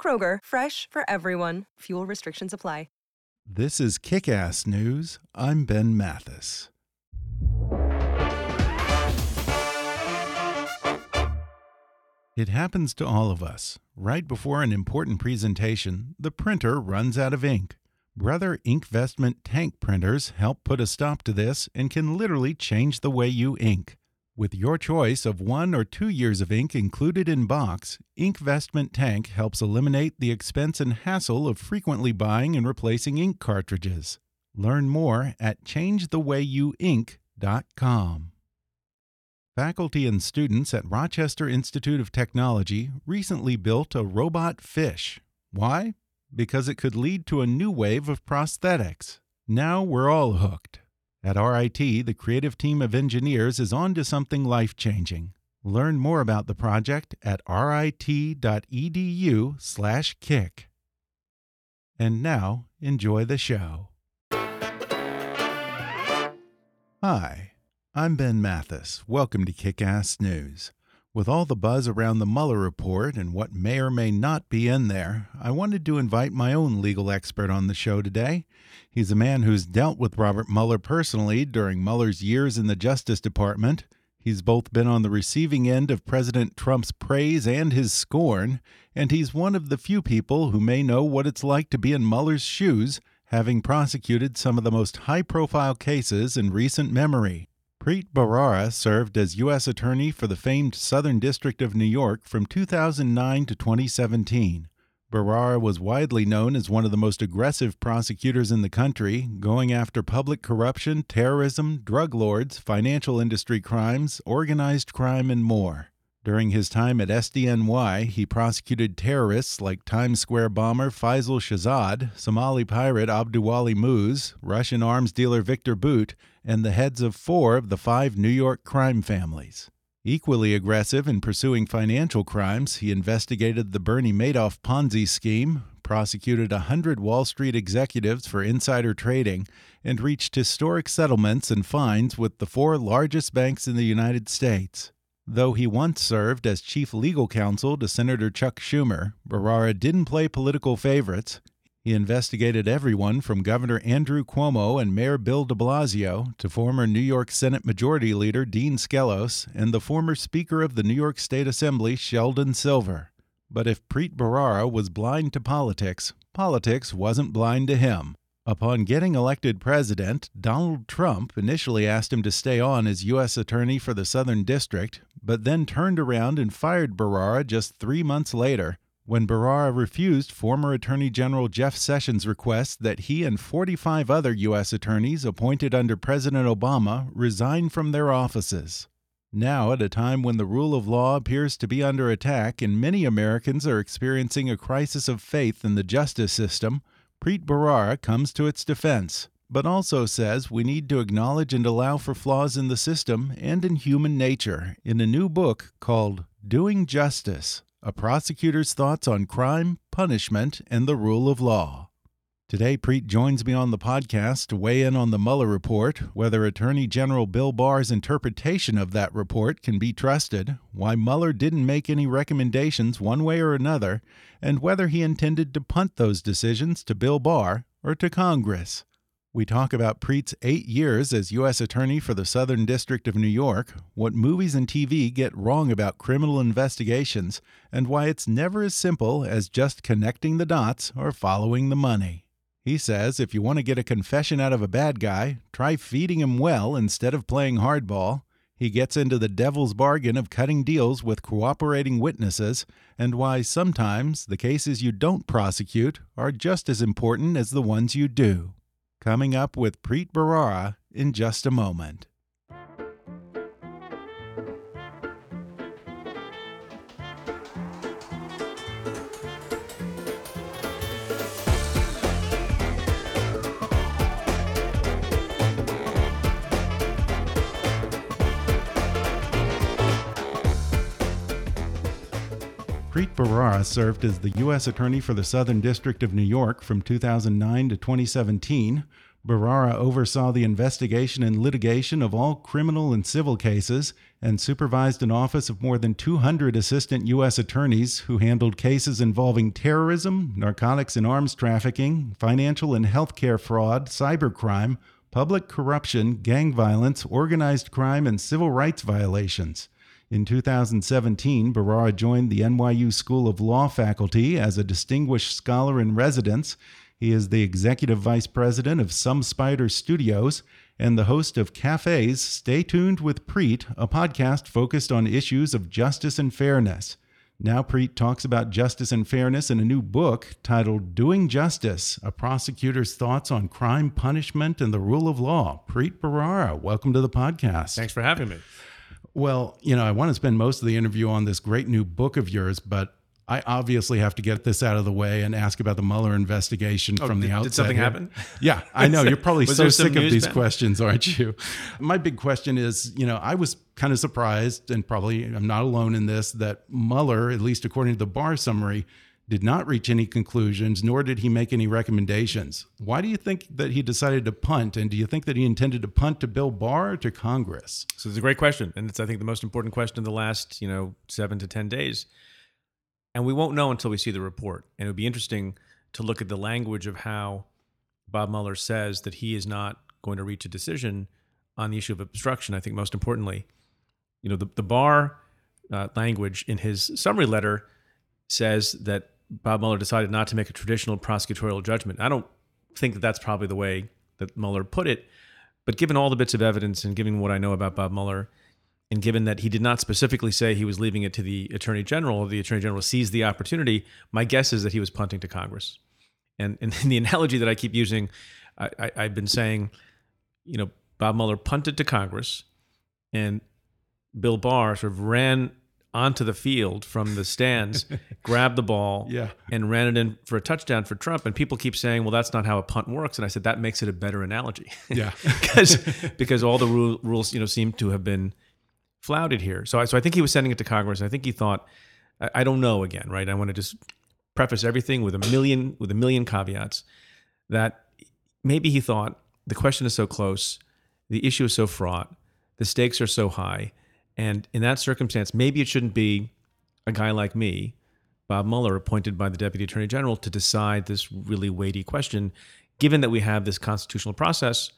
Kroger, fresh for everyone. Fuel restrictions apply. This is Kick Ass News. I'm Ben Mathis. It happens to all of us. Right before an important presentation, the printer runs out of ink. Brother Inkvestment tank printers help put a stop to this and can literally change the way you ink. With your choice of one or two years of ink included in box, Inkvestment Tank helps eliminate the expense and hassle of frequently buying and replacing ink cartridges. Learn more at changethewayouink.com. Faculty and students at Rochester Institute of Technology recently built a robot fish. Why? Because it could lead to a new wave of prosthetics. Now we're all hooked. At RIT, the creative team of engineers is on to something life changing. Learn more about the project at rit.edu/slash kick. And now, enjoy the show. Hi, I'm Ben Mathis. Welcome to Kick Ass News. With all the buzz around the Mueller report and what may or may not be in there, I wanted to invite my own legal expert on the show today. He's a man who's dealt with Robert Mueller personally during Mueller's years in the Justice Department. He's both been on the receiving end of President Trump's praise and his scorn, and he's one of the few people who may know what it's like to be in Mueller's shoes, having prosecuted some of the most high profile cases in recent memory. Preet Bharara served as U.S. Attorney for the famed Southern District of New York from 2009 to 2017. Bharara was widely known as one of the most aggressive prosecutors in the country, going after public corruption, terrorism, drug lords, financial industry crimes, organized crime, and more. During his time at SDNY, he prosecuted terrorists like Times Square bomber Faisal Shahzad, Somali pirate Abduwali Muse, Russian arms dealer Victor Bout, and the heads of four of the five New York crime families. Equally aggressive in pursuing financial crimes, he investigated the Bernie Madoff Ponzi scheme, prosecuted a hundred Wall Street executives for insider trading, and reached historic settlements and fines with the four largest banks in the United States. Though he once served as chief legal counsel to Senator Chuck Schumer, Bharara didn't play political favorites. He investigated everyone from Governor Andrew Cuomo and Mayor Bill de Blasio to former New York Senate Majority Leader Dean Skelos and the former Speaker of the New York State Assembly Sheldon Silver. But if Preet Bharara was blind to politics, politics wasn't blind to him. Upon getting elected president, Donald Trump initially asked him to stay on as U.S. Attorney for the Southern District, but then turned around and fired Bharara just three months later when Bharara refused former Attorney General Jeff Sessions' request that he and 45 other U.S. attorneys appointed under President Obama resign from their offices. Now, at a time when the rule of law appears to be under attack and many Americans are experiencing a crisis of faith in the justice system, Preet Bharara comes to its defense, but also says we need to acknowledge and allow for flaws in the system and in human nature in a new book called Doing Justice A Prosecutor's Thoughts on Crime, Punishment, and the Rule of Law. Today, Preet joins me on the podcast to weigh in on the Mueller report, whether Attorney General Bill Barr's interpretation of that report can be trusted, why Mueller didn't make any recommendations one way or another, and whether he intended to punt those decisions to Bill Barr or to Congress. We talk about Preet's eight years as U.S. Attorney for the Southern District of New York, what movies and TV get wrong about criminal investigations, and why it's never as simple as just connecting the dots or following the money. He says if you want to get a confession out of a bad guy, try feeding him well instead of playing hardball. He gets into the devil's bargain of cutting deals with cooperating witnesses, and why sometimes the cases you don't prosecute are just as important as the ones you do. Coming up with Preet Bharara in just a moment. Preet Bharara served as the U.S. Attorney for the Southern District of New York from 2009 to 2017. Bharara oversaw the investigation and litigation of all criminal and civil cases and supervised an office of more than 200 assistant U.S. attorneys who handled cases involving terrorism, narcotics and arms trafficking, financial and healthcare fraud, cybercrime, public corruption, gang violence, organized crime, and civil rights violations. In 2017, Bharara joined the NYU School of Law faculty as a distinguished scholar in residence. He is the executive vice president of Some Spider Studios and the host of Cafes Stay Tuned with Preet, a podcast focused on issues of justice and fairness. Now, Preet talks about justice and fairness in a new book titled Doing Justice A Prosecutor's Thoughts on Crime, Punishment, and the Rule of Law. Preet Bharara, welcome to the podcast. Thanks for having me. Well, you know, I want to spend most of the interview on this great new book of yours, but I obviously have to get this out of the way and ask about the Mueller investigation Oh, from the did- outset. did something happen? Yeah, I know. You're probably so sick of these questions, aren't you? My big question is, you know, I was kind of surprised, and probably I'm not alone in this, that Mueller, at least according to the Barr summary, did not reach any conclusions, nor did he make any recommendations. Why do you think that he decided to punt? And do you think that he intended to punt to Bill Barr or to Congress? So it's a great question, and it's I think the most important question of the last you know seven to ten days. And we won't know until we see the report. And it would be interesting to look at the language of how Bob Mueller says that he is not going to reach a decision on the issue of obstruction. I think most importantly, you know, the the Barr uh, language in his summary letter says that Bob Mueller decided not to make a traditional prosecutorial judgment. I don't think that that's probably the way that Mueller put it, but given all the bits of evidence and given what I know about Bob Mueller, and given that he did not specifically say he was leaving it to the Attorney General, the Attorney General seized the opportunity, my guess is that he was punting to Congress. And, and the analogy that I keep using, I, I, I've been saying, you know, Bob Mueller punted to Congress, and Bill Barr sort of ran onto the field from the stands, grabbed the ball, Yeah. and ran it in for a touchdown for Trump. And people keep saying, "Well, that's not how a punt works." And I said that makes it a better analogy, Yeah. because because all the rule, rules you know seem to have been flouted here. So I, so I think he was sending it to Congress. I think he thought, I, I don't know again, right? I want to just preface everything with a million with a million caveats that maybe he thought the question is so close, the issue is so fraught, the stakes are so high, and in that circumstance, maybe it shouldn't be a guy like me, Bob Mueller, appointed by the Deputy Attorney General to decide this really weighty question, given that we have this constitutional process,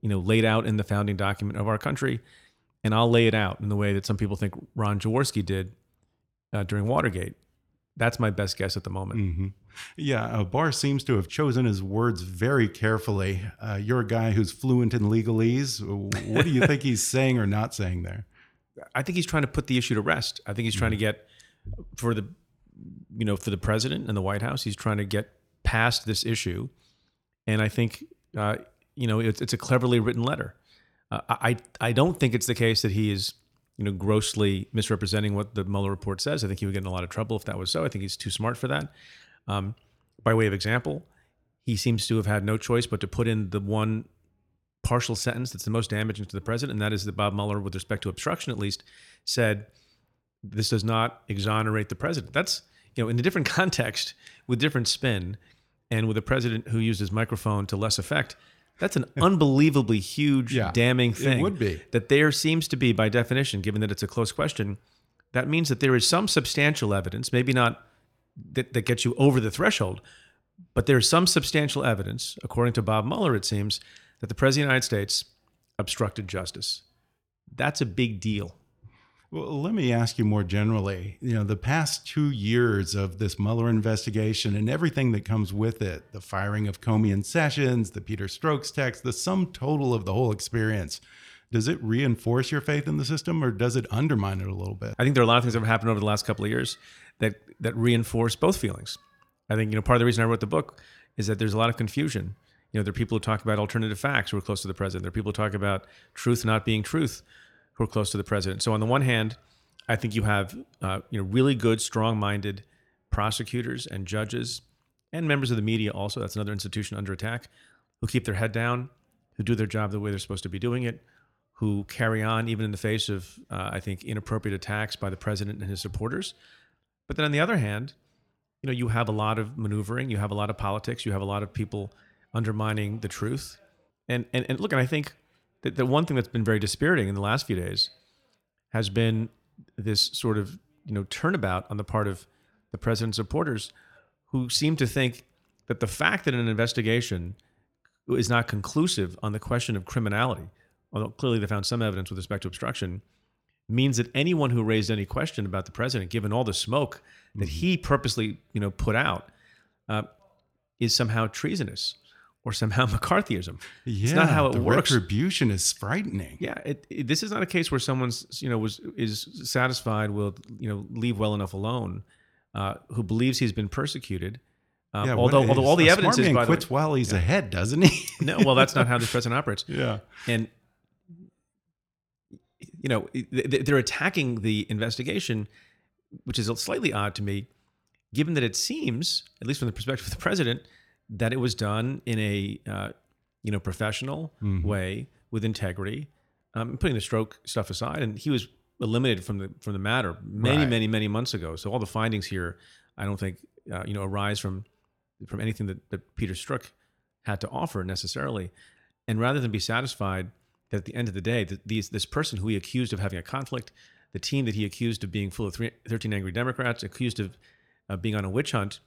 you know, laid out in the founding document of our country, and I'll lay it out in the way that some people think Leon Jaworski did uh, during Watergate. That's my best guess at the moment. hmm Yeah, uh, Barr seems to have chosen his words very carefully. Uh, you're a guy who's fluent in legalese. What do you think he's saying or not saying there? I think he's trying to put the issue to rest. I think he's trying to get for the you know for the president and the White House. He's trying to get past this issue, and I think uh, you know it's, it's a cleverly written letter. Uh, I I don't think it's the case that he is you know grossly misrepresenting what the Mueller report says. I think he would get in a lot of trouble if that was so. I think he's too smart for that. Um, by way of example, he seems to have had no choice but to put in the one partial sentence that's the most damaging to the president, and that is that Bob Mueller, with respect to obstruction at least, said this does not exonerate the president. That's you know in a different context with different spin, and with a president who used his microphone to less effect. That's an unbelievably huge, Yeah, damning it thing. would be. that there seems to be, by definition, given that it's a close question, that means that there is some substantial evidence, maybe not that, that gets you over the threshold, But there's some substantial evidence, according to Bob Mueller, it seems, that the President of the United States obstructed justice. That's a big deal. Well, let me ask you more generally. You know, the past two years of this Mueller investigation and everything that comes with it the firing of Comey and Sessions, the Peter Strzok's text, the sum total of the whole experience does it reinforce your faith in the system or does it undermine it a little bit? I think there are a lot of things that have happened over the last couple of years that, that reinforce both feelings. I think, you know, part of the reason I wrote the book is that there's a lot of confusion. You know, there are people who talk about alternative facts who are close to the president. There are people who talk about truth not being truth who are close to the president. So on the one hand, I think you have uh, you know really good, strong-minded prosecutors and judges and members of the media also. That's another institution under attack who keep their head down, who do their job the way they're supposed to be doing it, who carry on even in the face of uh, I think inappropriate attacks by the president and his supporters. But then on the other hand, you know you have a lot of maneuvering, you have a lot of politics, you have a lot of people undermining the truth. And and, and look, and I think that the one thing that's been very dispiriting in the last few days has been this sort of you know turnabout on the part of the president's supporters who seem to think that the fact that an investigation is not conclusive on the question of criminality, although clearly they found some evidence with respect to obstruction, means that anyone who raised any question about the president, given all the smoke that mm-hmm. he purposely you know put out, uh, is somehow treasonous or somehow McCarthyism. Yeah, it's not how it the works. Retribution is frightening. Yeah, it, it, this is not a case where someone's you know was is satisfied will you know leave well enough alone, uh, who believes he's been persecuted. Um, yeah, although although all the evidence is by quits the way, while he's yeah. ahead, doesn't he? no, well that's not how this president operates. Yeah, and you know they're attacking the investigation, which is slightly odd to me, given that it seems, at least from the perspective of the president that it was done in a uh, you know professional mm-hmm. way with integrity, um, putting the Strzok stuff aside, and he was eliminated from the from the matter many right. many many months ago. So all the findings here, I don't think uh, you know arise from from anything that, that Peter Strzok had to offer necessarily. And rather than be satisfied that at the end of the day, that these, this person who he accused of having a conflict, the team that he accused of being full of three, 13 angry Democrats, accused of uh, being on a witch hunt,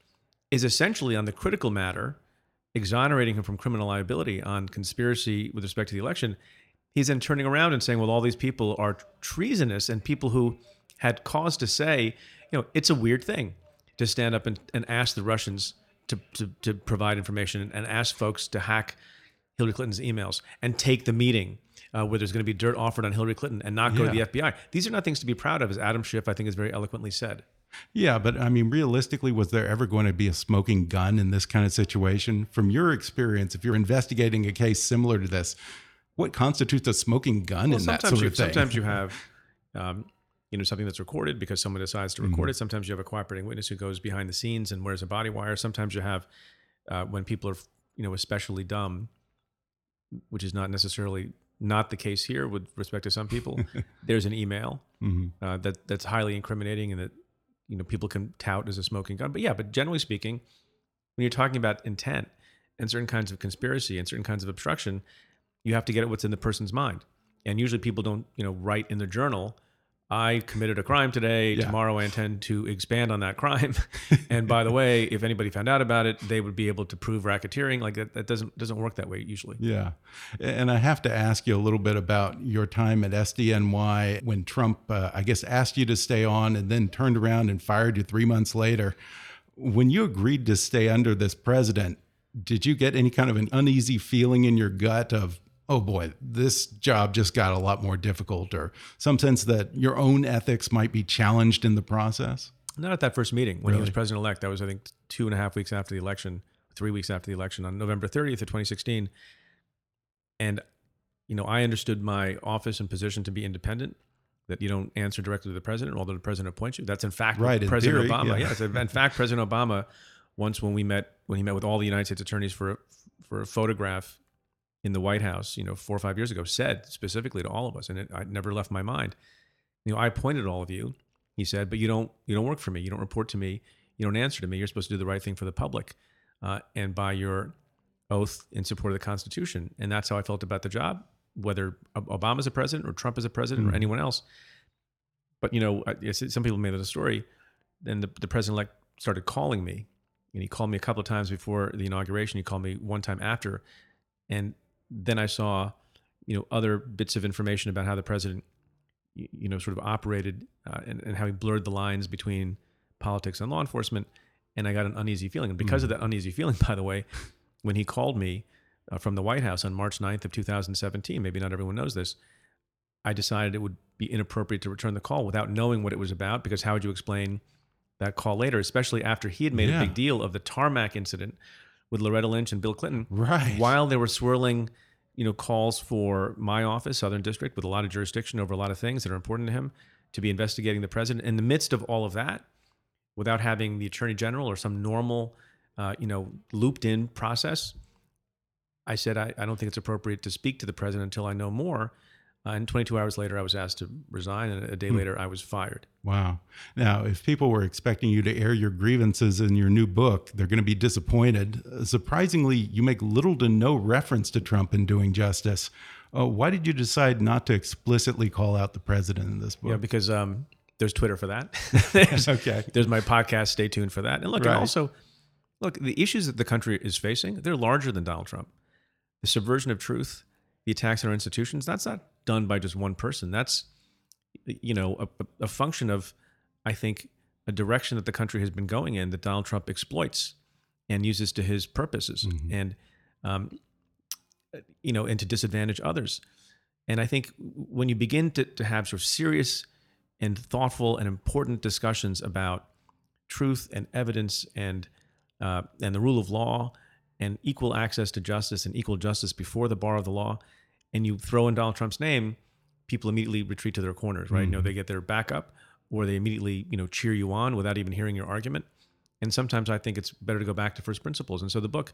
is essentially on the critical matter, exonerating him from criminal liability on conspiracy with respect to the election. He's then turning around and saying, well, all these people are treasonous and people who had cause to say, you know, it's a weird thing to stand up and, and ask the Russians to, to, to provide information and ask folks to hack Hillary Clinton's emails and take the meeting uh, where there's going to be dirt offered on Hillary Clinton and not go yeah. to the FBI. These are not things to be proud of, as Adam Schiff, I think, has very eloquently said. Yeah, but I mean, realistically, was there ever going to be a smoking gun in this kind of situation? From your experience, if you're investigating a case similar to this, what constitutes a smoking gun well, in that sort you, of thing? Sometimes you have, um, you know, something that's recorded because someone decides to record mm -hmm. it. Sometimes you have a cooperating witness who goes behind the scenes and wears a body wire. Sometimes you have uh, when people are, you know, especially dumb, which is not necessarily not the case here with respect to some people. there's an email mm -hmm. uh, that that's highly incriminating and that you know people can tout as a smoking gun. But yeah, but generally speaking, when you're talking about intent and certain kinds of conspiracy and certain kinds of obstruction, you have to get at what's in the person's mind. And usually people don't, you know, write in their journal I committed a crime today. Yeah. Tomorrow I intend to expand on that crime. and by the way, if anybody found out about it, they would be able to prove racketeering. Like that, that doesn't doesn't work that way usually. Yeah. And I have to ask you a little bit about your time at SDNY when Trump, uh, I guess, asked you to stay on and then turned around and fired you three months later. When you agreed to stay under this president, did you get any kind of an uneasy feeling in your gut of oh boy, this job just got a lot more difficult, or some sense that your own ethics might be challenged in the process? Not at that first meeting when really? he was president elect. That was, I think, two and a half weeks after the election, three weeks after the election on November 30th of 2016. And, you know, I understood my office and position to be independent, that you don't answer directly to the president, although the president appoints you. That's in fact right, President in theory, Obama. Yeah. Yes, in fact, President Obama, once when we met, when he met with all the United States attorneys for, for a photograph in the White House, you know, four or five years ago, said specifically to all of us, and it, it never left my mind. You know, I appointed all of you, he said, but you don't you don't work for me. You don't report to me. You don't answer to me. You're supposed to do the right thing for the public, uh, and by your oath in support of the Constitution. And that's how I felt about the job, whether Obama's a president or Trump is a president mm-hmm. or anyone else. But you know, some people made it a story. Then the, the president elect started calling me And he called me a couple of times before the inauguration. He called me one time after, and then I saw, you know, other bits of information about how the president, you know, sort of operated uh, and, and how he blurred the lines between politics and law enforcement. And I got an uneasy feeling. And because mm. of that uneasy feeling, by the way, when he called me uh, from the White House on March 9th of 2017, maybe not everyone knows this, I decided it would be inappropriate to return the call without knowing what it was about because how would you explain that call later, especially after he had made yeah. a big deal of the tarmac incident with Loretta Lynch and Bill Clinton. Right. While they were swirling, you know, calls for my office, Southern District, with a lot of jurisdiction over a lot of things that are important to him, to be investigating the president. In the midst of all of that, without having the attorney general or some normal, uh, you know, looped in process, I said I, I don't think it's appropriate to speak to the president until I know more. Uh, and 22 hours later, I was asked to resign, and a day hmm. later, I was fired. Wow. Now, if people were expecting you to air your grievances in your new book, they're going to be disappointed. Uh, surprisingly, you make little to no reference to Trump in doing justice. Uh, why did you decide not to explicitly call out the president in this book? Yeah, because um, there's Twitter for that. there's, okay. There's my podcast. Stay tuned for that. And look, right. and also, look, the issues that the country is facing, they're larger than Donald Trump. The subversion of truth, the attacks on our institutions, that's not done by just one person. That's you know a, a function of I think a direction that the country has been going in that Donald Trump exploits and uses to his purposes mm-hmm. and um, you know and to disadvantage others. And I think when you begin to, to have sort of serious and thoughtful and important discussions about truth and evidence and uh, and the rule of law and equal access to justice and equal justice before the bar of the law, and you throw in Donald Trump's name, people immediately retreat to their corners, right? Mm-hmm. You know, they get their backup or they immediately, you know, cheer you on without even hearing your argument. And sometimes I think it's better to go back to first principles. And so the book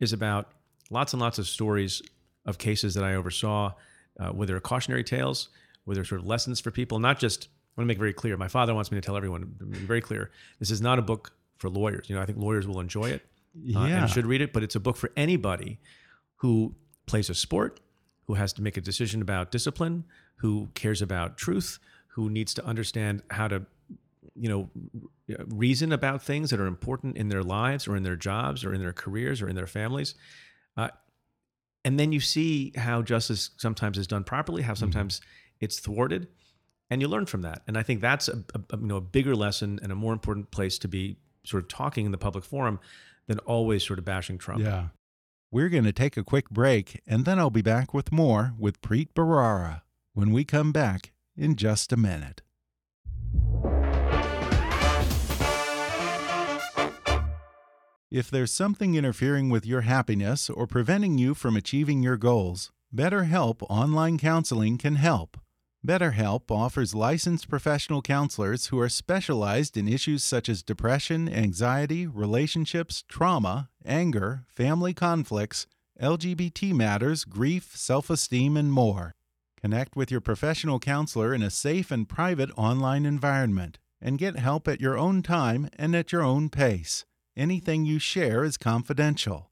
is about lots and lots of stories of cases that I oversaw, uh, are cautionary tales, are sort of lessons for people, not just, I want to make very clear. My father wants me to tell everyone, to be very clear, this is not a book for lawyers. You know, I think lawyers will enjoy it uh, yeah. and should read it, but it's a book for anybody who plays a sport, who has to make a decision about discipline, who cares about truth, who needs to understand how to, you know, reason about things that are important in their lives or in their jobs or in their careers or in their families. Uh, and then you see how justice sometimes is done properly, how mm-hmm. sometimes mm-hmm. it's thwarted, and you learn from that. And I think that's a, a, you know a bigger lesson and a more important place to be sort of talking in the public forum than always sort of bashing Trump. Yeah. We're going to take a quick break, and then I'll be back with more with Preet Bharara when we come back in just a minute. If there's something interfering with your happiness or preventing you from achieving your goals, BetterHelp Online Counseling can help. BetterHelp offers licensed professional counselors who are specialized in issues such as depression, anxiety, relationships, trauma, anger, family conflicts, LGBT matters, grief, self esteem, and more. Connect with your professional counselor in a safe and private online environment and get help at your own time and at your own pace. Anything you share is confidential.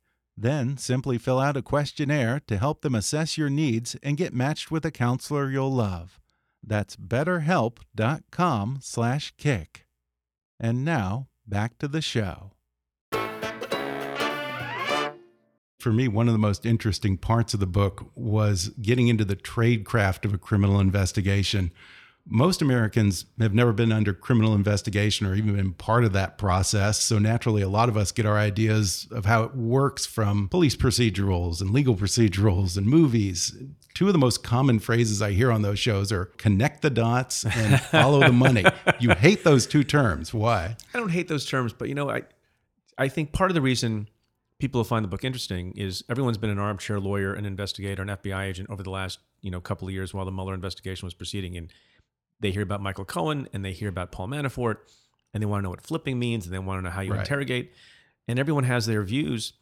then simply fill out a questionnaire to help them assess your needs and get matched with a counselor you'll love. That's betterhelp.com/kick. And now, back to the show. For me, one of the most interesting parts of the book was getting into the tradecraft of a criminal investigation most Americans have never been under criminal investigation or even been part of that process. So naturally, a lot of us get our ideas of how it works from police procedurals and legal procedurals and movies. Two of the most common phrases I hear on those shows are connect the dots and follow the money. You hate those two terms. Why? I don't hate those terms, but you know, I I think part of the reason people find the book interesting is everyone's been an armchair lawyer, an investigator, an FBI agent over the last, you know, couple of years while the Mueller investigation was proceeding and they hear about Michael Cohen and they hear about Paul Manafort and they want to know what flipping means and they want to know how you right. interrogate. And everyone has their views.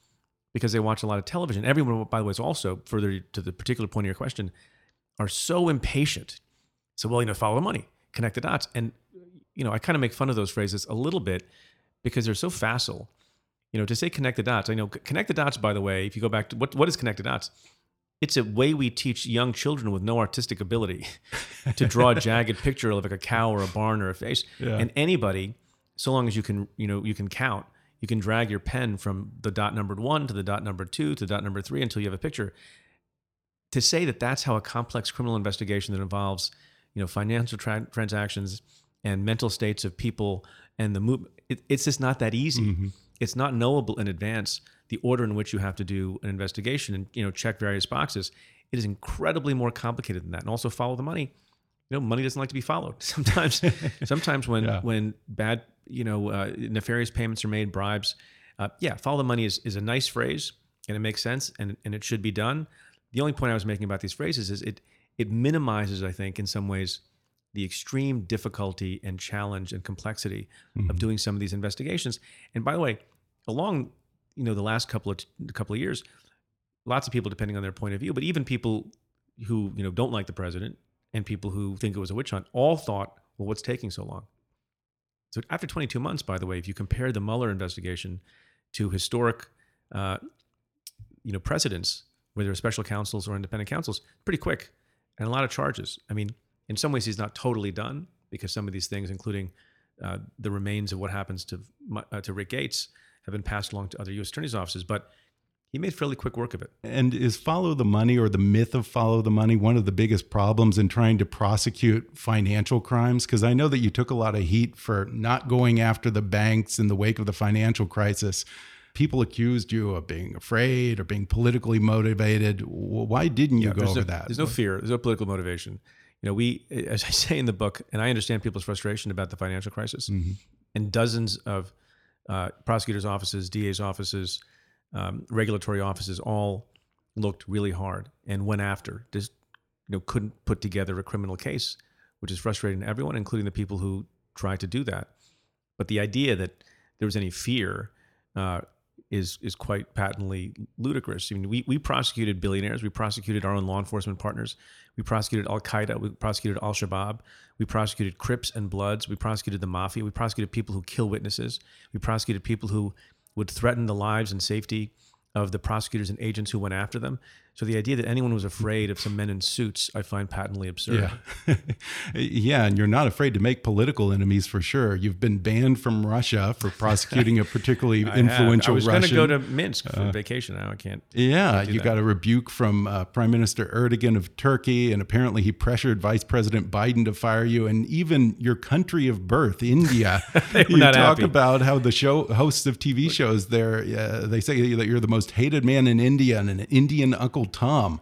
because they watch a lot of television. Everyone, by the way, is also further to the particular point of your question, are so impatient. So, well, you know, follow the money, connect the dots, and you know, I kind of make fun of those phrases a little bit because they're so facile. You know, to say connect the dots. I know connect the dots. By the way, if you go back to what what is connect the dots, it's a way we teach young children with no artistic ability to draw a jagged picture of like a cow or a barn or a face. Yeah. And anybody, so long as you can, you know, you can count, you can drag your pen from the dot numbered one to the dot number two to the dot number three until you have a picture. To say that that's how a complex criminal investigation that involves, you know, financial tra- transactions and mental states of people and the move, it, it's just not that easy. Mm-hmm. It's not knowable in advance the order in which you have to do an investigation and you know check various boxes. It is incredibly more complicated than that, and also follow the money. You know, money doesn't like to be followed. Sometimes, sometimes when Yeah. when bad, you know, uh, nefarious payments are made, bribes. Uh, yeah, follow the money is is a nice phrase and it makes sense and and it should be done. The only point I was making about these phrases is it it minimizes, I think, in some ways, the extreme difficulty and challenge and complexity of doing some of these investigations. And by the way, along you know the last couple of couple of years, lots of people, depending on their point of view, but even people who you know don't like the president and people who think it was a witch hunt, all thought, well, what's taking so long? So after 22 months, by the way, if you compare the Mueller investigation to historic, uh, you know, precedents, whether special counsels or independent counsels, pretty quick, and a lot of charges. I mean, in some ways, he's not totally done because some of these things, including uh, the remains of what happens to uh, to Rick Gates, have been passed along to other U.S. attorneys' offices. But he made fairly quick work of it. And is follow the money or the myth of follow the money one of the biggest problems in trying to prosecute financial crimes? Because I know that you took a lot of heat for not going after the banks in the wake of the financial crisis. People accused you of being afraid or being politically motivated. Why didn't you Yeah, go over no, that? There's no fear. There's no political motivation. You know, we, as I say in the book, and I understand people's frustration about the financial crisis, mm-hmm. and dozens of uh, prosecutors' offices, DA's offices, um, regulatory offices all looked really hard and went after. Just you know, couldn't put together a criminal case, which is frustrating to everyone, including the people who tried to do that. But the idea that there was any fear uh, is is quite patently ludicrous. I mean, we we prosecuted billionaires, we prosecuted our own law enforcement partners, we prosecuted Al Qaeda, we prosecuted Al Shabaab, we prosecuted Crips and Bloods, we prosecuted the mafia, we prosecuted people who kill witnesses, we prosecuted people who would threaten the lives and safety of the prosecutors and agents who went after them. So the idea that anyone was afraid of some men in suits, I find patently absurd. Yeah. yeah, and you're not afraid to make political enemies for sure. You've been banned from Russia for prosecuting a particularly influential I was going to go to Minsk for vacation. Now I can't. Yeah, do you that. got a rebuke from uh, Prime Minister Erdogan of Turkey, and apparently he pressured Vice President Biden to fire you. And even your country of birth, India, They were you talk happy. about how the show hosts of TV shows there, uh, they say that you're the most hated man in India and an Indian Uncle Tom.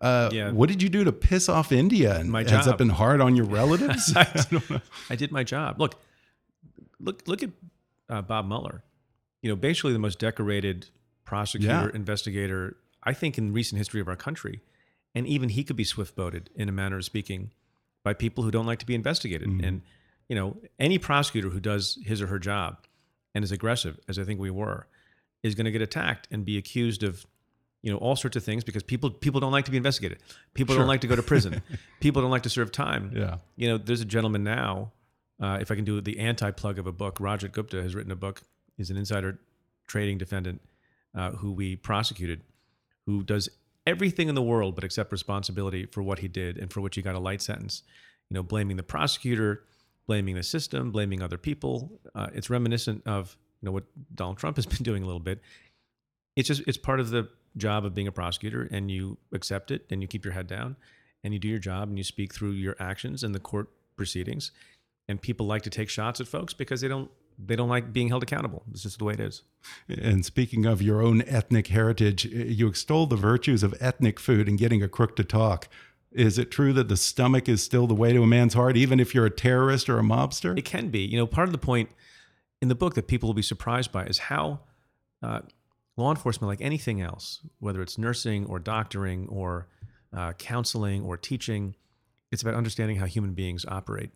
Uh, Yeah. What did you do to piss off India? And My has that job. been hard on your relatives? I. I did my job. Look, look, look at uh, Bob Mueller. You know, basically the most decorated prosecutor, Yeah. investigator, I think, in recent history of our country. And even he could be swift boated, in a manner of speaking, by people who don't like to be investigated. And you know, any prosecutor who does his or her job and is aggressive, as I think we were, is going to get attacked and be accused of you know all sorts of things because people people don't like to be investigated. People Sure. don't like to go to prison. people don't like to serve time Yeah. you know, there's a gentleman now. Uh, if I can do the anti-plug of a book, Rajat Gupta has written a book. He's an insider trading defendant uh, who we prosecuted, who does everything in the world but accept responsibility for what he did and for which he got a light sentence. You know, blaming the prosecutor, blaming the system, blaming other people. Uh, it's reminiscent of you know what Donald Trump has been doing a little bit. It's just it's part of the job of being a prosecutor, and you accept it, and you keep your head down, and you do your job, and you speak through your actions in the court proceedings. And people like to take shots at folks because they don't they don't like being held accountable. It's just the way it is. And speaking of your own ethnic heritage, you extol the virtues of ethnic food and getting a crook to talk. Is it true that the stomach is still the way to a man's heart, even if you're a terrorist or a mobster? It can be. You know, part of the point in the book that people will be surprised by is how uh, law enforcement, like anything else, whether it's nursing or doctoring or uh, counseling or teaching, it's about understanding how human beings operate,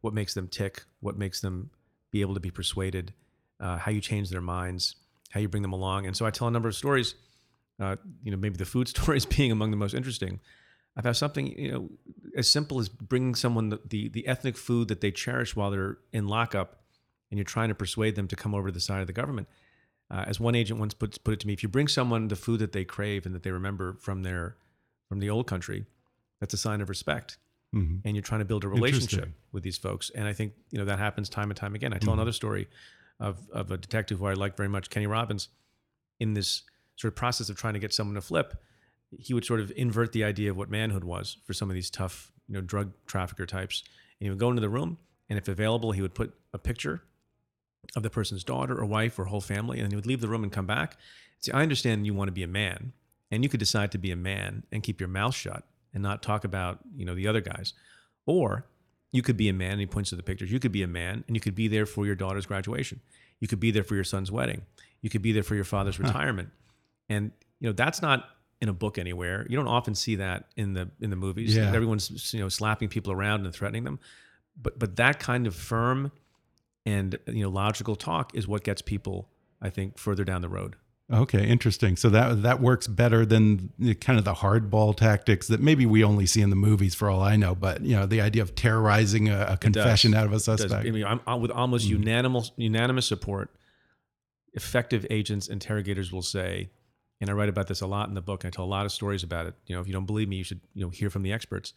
what makes them tick, what makes them be able to be persuaded, uh, how you change their minds, how you bring them along. And so I tell a number of stories uh, you know, maybe the food stories being among the most interesting, I've had something, you know, as simple as bringing someone the, the, the ethnic food that they cherish while they're in lockup, and you're trying to persuade them to come over to the side of the government. Uh, as one agent once put, put it to me, if you bring someone the food that they crave and that they remember from their from the old country, that's a sign of respect. Mm-hmm. And you're trying to build a relationship with these folks. And I think you know that happens time and time again. I tell Mm-hmm. another story of of a detective who I like very much, Kenny Robbins, in this sort of process of trying to get someone to flip. He would sort of invert the idea of what manhood was for some of these tough, you know, drug trafficker types. And he would go into the room, and if available, he would put a picture of the person's daughter or wife or whole family, and then he would leave the room and come back. See, I understand you want to be a man, and you could decide to be a man and keep your mouth shut and not talk about you know the other guys, or you could be a man. And he points to the pictures. You could be a man, and you could be there for your daughter's graduation. You could be there for your son's wedding. You could be there for your father's retirement, and you know that's not in a book anywhere. You don't often see that in the in the movies. Yeah. Everyone's you know slapping people around and threatening them, but but that kind of firm and you know logical talk is what gets people, I think, further down the road. Okay, interesting. So that that works better than the, kind of the hardball tactics that maybe we only see in the movies, for all I know. But you know, the idea of terrorizing a, a confession out of a suspect. I mean, I'm, I'm- with almost Mm. unanimous unanimous support, effective agents interrogators will say, and I write about this a lot in the book. and I tell a lot of stories about it. You know, if you don't believe me, you should you know hear from the experts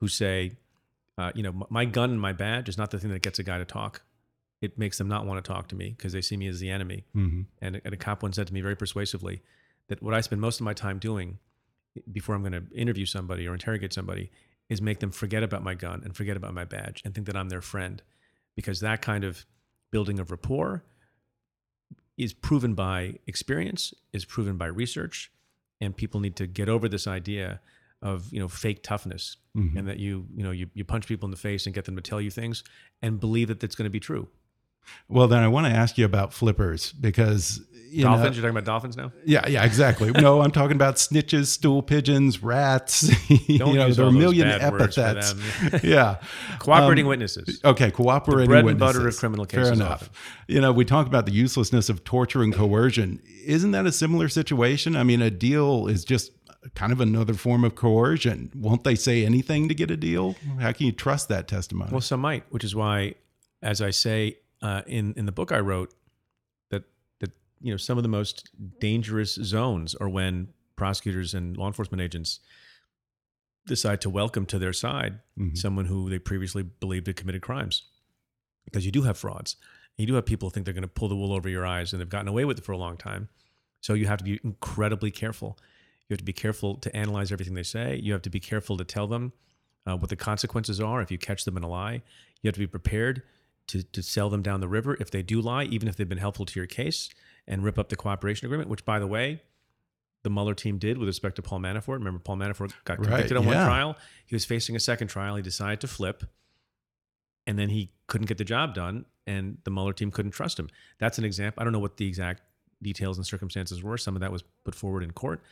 who say, uh, you know, my gun and my badge is not the thing that gets a guy to talk. It makes them not want to talk to me because they see me as the enemy. hmm And, and a cop once said to me very persuasively that what I spend most of my time doing before I'm going to interview somebody or interrogate somebody is make them forget about my gun and forget about my badge and think that I'm their friend. Because that kind of building of rapport is proven by experience, is proven by research, and people need to get over this idea of you know fake toughness Mhm. and that you you know you, you punch people in the face and get them to tell you things and believe that that's going to be true. Well, then I want to ask you about flippers because you dolphins, know, you're talking about dolphins now. Yeah, yeah, exactly. no, I'm talking about snitches, stool pigeons, rats. you Don't know, use there are a million bad words for epithets. yeah. Cooperating Um, witnesses. Okay, cooperating The bread and butter of witnesses. criminal Fair enough. often. You know, we talk about the uselessness of torture and coercion. Isn't that a similar situation? I mean, a deal is just kind of another form of coercion. Won't they say anything to get a deal? How can you trust that testimony? Well, some might, which is why, as I say uh, in in the book I wrote, that that you know some of the most dangerous zones are when prosecutors and law enforcement agents decide to welcome to their side Mhm. someone who they previously believed had committed crimes, because you do have frauds, you do have people who think they're going to pull the wool over your eyes, and they've gotten away with it for a long time. So you have to be incredibly careful. You have to be careful to analyze everything they say. You have to be careful to tell them uh, what the consequences are if you catch them in a lie. You have to be prepared to, to sell them down the river if they do lie, even if they've been helpful to your case, and rip up the cooperation agreement, which, by the way, the Mueller team did with respect to Paul Manafort. Remember, Paul Manafort got Right, convicted on one trial. He was facing a second trial. He decided to flip, and then he couldn't get the job done, and the Mueller team couldn't trust him. That's an example. I don't know what the exact details and circumstances were. Some of that was put forward in court.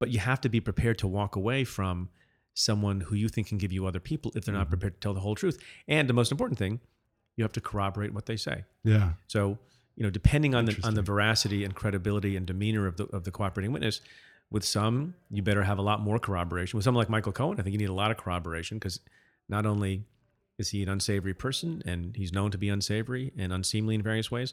But you have to be prepared to walk away from someone who you think can give you other people if they're not Mhm. prepared to tell the whole truth. And the most important thing, you have to corroborate what they say. yeah. So, you know, depending on the on the veracity and credibility and demeanor of the of the cooperating witness, with some you better have a lot more corroboration. With someone like Michael Cohen, I think you need a lot of corroboration because not only is he an unsavory person and he's known to be unsavory and unseemly in various ways,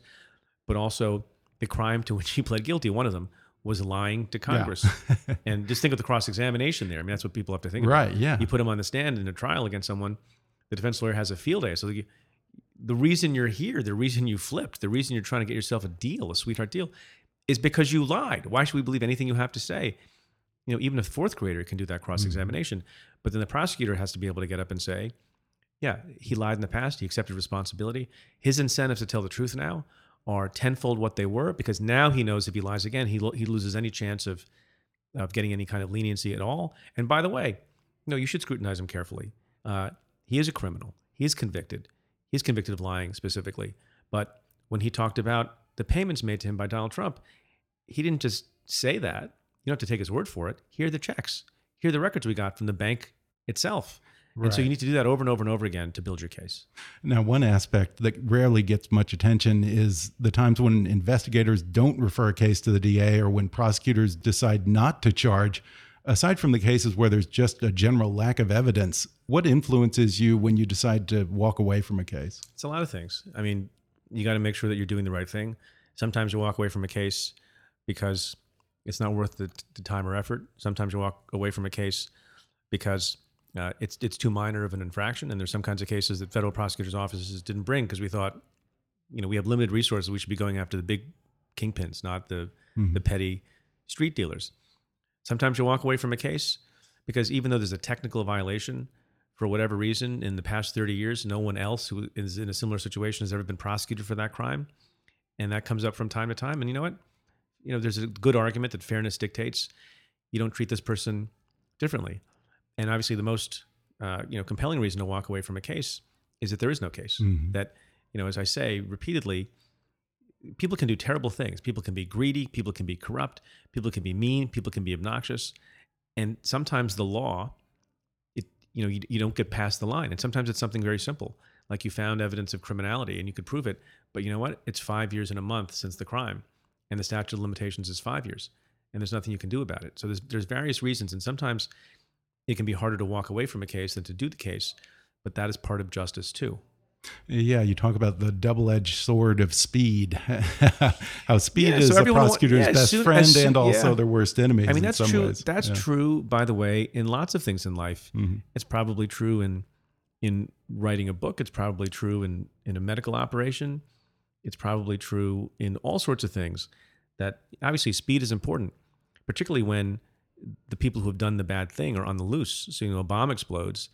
but also the crime to which he pled guilty, one of them was lying to Congress. and just think of the cross examination there. I mean, that's what people have to think about. Right, yeah. You put him on the stand in a trial against someone, the defense lawyer has a field day. So you, the reason you're here, the reason you flipped, the reason you're trying to get yourself a deal, a sweetheart deal, is because you lied. Why should we believe anything you have to say? You know, even a fourth grader can do that mm-hmm. cross examination, but then the prosecutor has to be able to get up and say, yeah, he lied in the past. He accepted responsibility. His incentives to tell the truth now are tenfold what they were because now he knows if he lies again, he, lo- he loses any chance of, of getting any kind of leniency at all. And by the way, no, you should scrutinize him carefully. Uh, he is a criminal. He is convicted. He's convicted of lying specifically. But when he talked about the payments made to him by Donald Trump, he didn't just say that. You don't have to take his word for it. Here are the checks. Here are the records we got from the bank itself. And so you need to do that over and over and over again to build your case. Now, one aspect that rarely gets much attention is the times when investigators don't refer a case to the DA or when prosecutors decide not to charge. Aside from the cases where there's just a general lack of evidence, what influences you when you decide to walk away from a case? It's a lot of things. I mean, you got to make sure that you're doing the right thing. Sometimes you walk away from a case because it's not worth the, the time or effort. Sometimes you walk away from a case because uh, it's it's too minor of an infraction, and there's some kinds of cases that federal prosecutors' offices didn't bring because we thought, you know, we have limited resources. We should be going after the big kingpins, not the the petty street dealers. Sometimes you walk away from a case because even though there's a technical violation, for whatever reason, in the past 30 years, no one else who is in a similar situation has ever been prosecuted for that crime. And that comes up from time to time. And you know what? You know, there's a good argument that fairness dictates you don't treat this person differently. And obviously, the most uh, you know compelling reason to walk away from a case is that there is no case. That you know, as I say repeatedly, people can do terrible things. People can be greedy. People can be corrupt. People can be mean. People can be obnoxious. And sometimes the law, it you know, you, you don't get past the line. And sometimes it's something very simple, like you found evidence of criminality and you could prove it. But you know what? It's five years and a month since the crime, and the statute of limitations is five years, and there's nothing you can do about it. So there's there's various reasons, and sometimes it can be harder to walk away from a case than to do the case. But that is part of justice too. Yeah, you talk about the double-edged sword of speed. How speed Yeah, is so everyone prosecutor's yeah, best soon- friend soon- and also yeah. their worst enemy. I mean, that's true. ways. That's true, by the way, in lots of things in life. Mm-hmm. It's probably true in in writing a book. It's probably true in in a medical operation. It's probably true in all sorts of things. That obviously speed is important, particularly when the people who have done the bad thing are on the loose. So you know, a bomb explodes,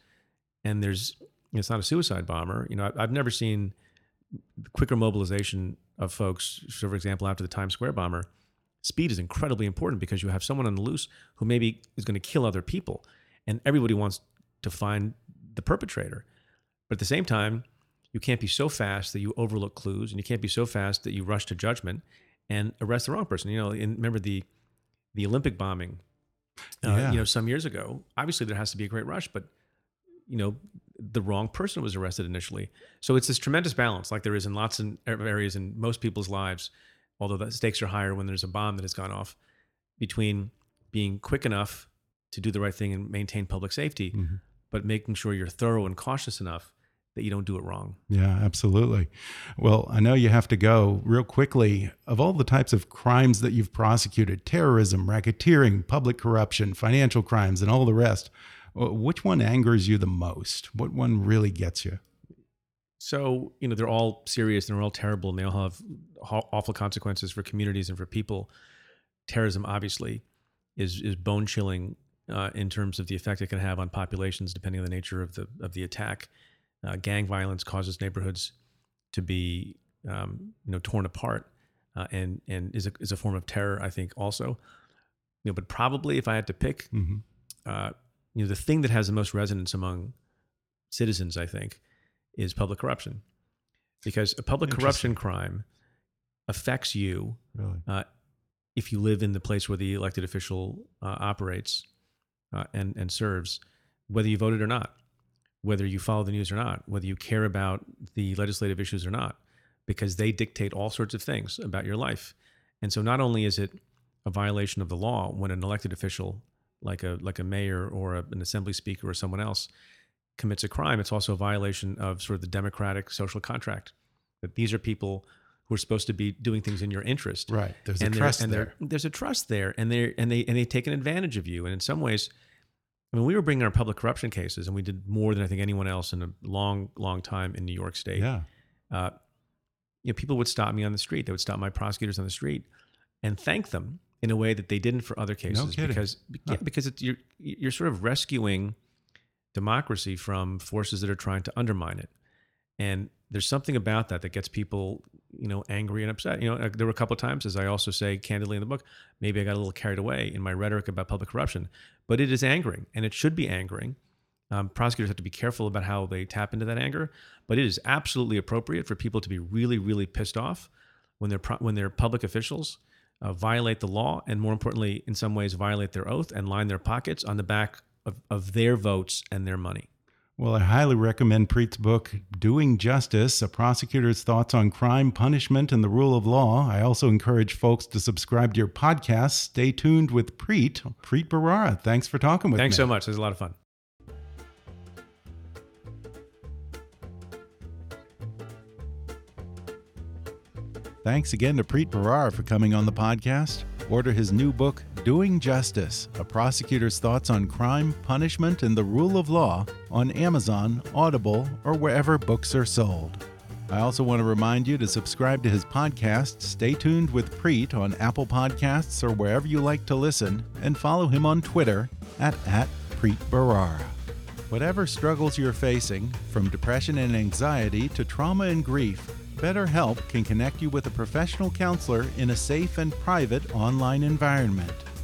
and there's it's not a suicide bomber. You know, I've never seen quicker mobilization of folks. So, for example, after the Times Square bomber, speed is incredibly important because you have someone on the loose who maybe is going to kill other people, and everybody wants to find the perpetrator. But at the same time, you can't be so fast that you overlook clues, and you can't be so fast that you rush to judgment and arrest the wrong person. You know, and remember the the Olympic bombing. Uh, Yeah. You know, some years ago. Obviously, there has to be a great rush, but you know, the wrong person was arrested initially. So it's this tremendous balance, like there is in lots of areas in most people's lives, although the stakes are higher when there's a bomb that has gone off, between being quick enough to do the right thing and maintain public safety, Mm-hmm. but making sure you're thorough and cautious enough that you don't do it wrong. Yeah, absolutely. Well, I know you have to go real quickly. Of all the types of crimes that you've prosecuted terrorism, racketeering, public corruption, financial crimes, and all the rest which one angers you the most? What one really gets you? So, you know, they're all serious and they're all terrible and they all have awful consequences for communities and for people. Terrorism, obviously, is, is bone chilling uh, in terms of the effect it can have on populations, depending on the nature of the, of the attack. Uh, gang violence causes neighborhoods to be, um, you know, torn apart uh, and, and is, a, is a form of terror, I think, also. You know, but probably if I had to pick, Mhm. uh, you know, the thing that has the most resonance among citizens, I think, is public corruption, because a public corruption crime affects you Really? uh, if you live in the place where the elected official uh, operates uh, and and serves, whether you voted or not, whether you follow the news or not, whether you care about the legislative issues or not, because they dictate all sorts of things about your life. And so, not only is it a violation of the law when an elected official, like a like a mayor or a, an assembly speaker or someone else, commits a crime, it's also a violation of sort of the democratic social contract. That these are people who are supposed to be doing things in your interest, Right. There's a and they're- trust and there. There's a trust there, and they and they and they take an advantage of you. And in some ways, I mean, we were bringing our public corruption cases, and we did more than I think anyone else in a long, long time in New York State. Yeah. Uh, you know, people would stop me on the street. They would stop my prosecutors on the street and thank them in a way that they didn't for other cases No kidding. because yeah, because it's, you're you're sort of rescuing democracy from forces that are trying to undermine it. And there's something about that that gets people, you know, angry and upset. You know, uh, there were a couple of times, as I also say candidly in the book, maybe I got a little carried away in my rhetoric about public corruption, but it is angering, and it should be angering. Um, prosecutors have to be careful about how they tap into that anger, but it is absolutely appropriate for people to be really, really pissed off when they're pro- when they're public officials uh, violate the law, and more importantly, in some ways, violate their oath and line their pockets on the back of, of their votes and their money. Well, I highly recommend Preet's book, Doing Justice A Prosecutor's Thoughts on Crime, Punishment, and the Rule of Law. I also encourage folks to subscribe to your podcast. Stay tuned with Preet. Preet Bharara, thanks for talking with Thanks me. Thanks so much. It was a lot of fun. Thanks again to Preet Bharara for coming on the podcast. Order his new book, Doing Justice A Prosecutor's Thoughts on Crime, Punishment, and the Rule of Law on Amazon, Audible, or wherever books are sold. I also want to remind you to subscribe to his podcast, Stay Tuned with Preet on Apple Podcasts or wherever you like to listen, and follow him on Twitter at, at Preet Bharara. Whatever struggles you're facing, from depression and anxiety to trauma and grief, BetterHelp can connect you with a professional counselor in a safe and private online environment.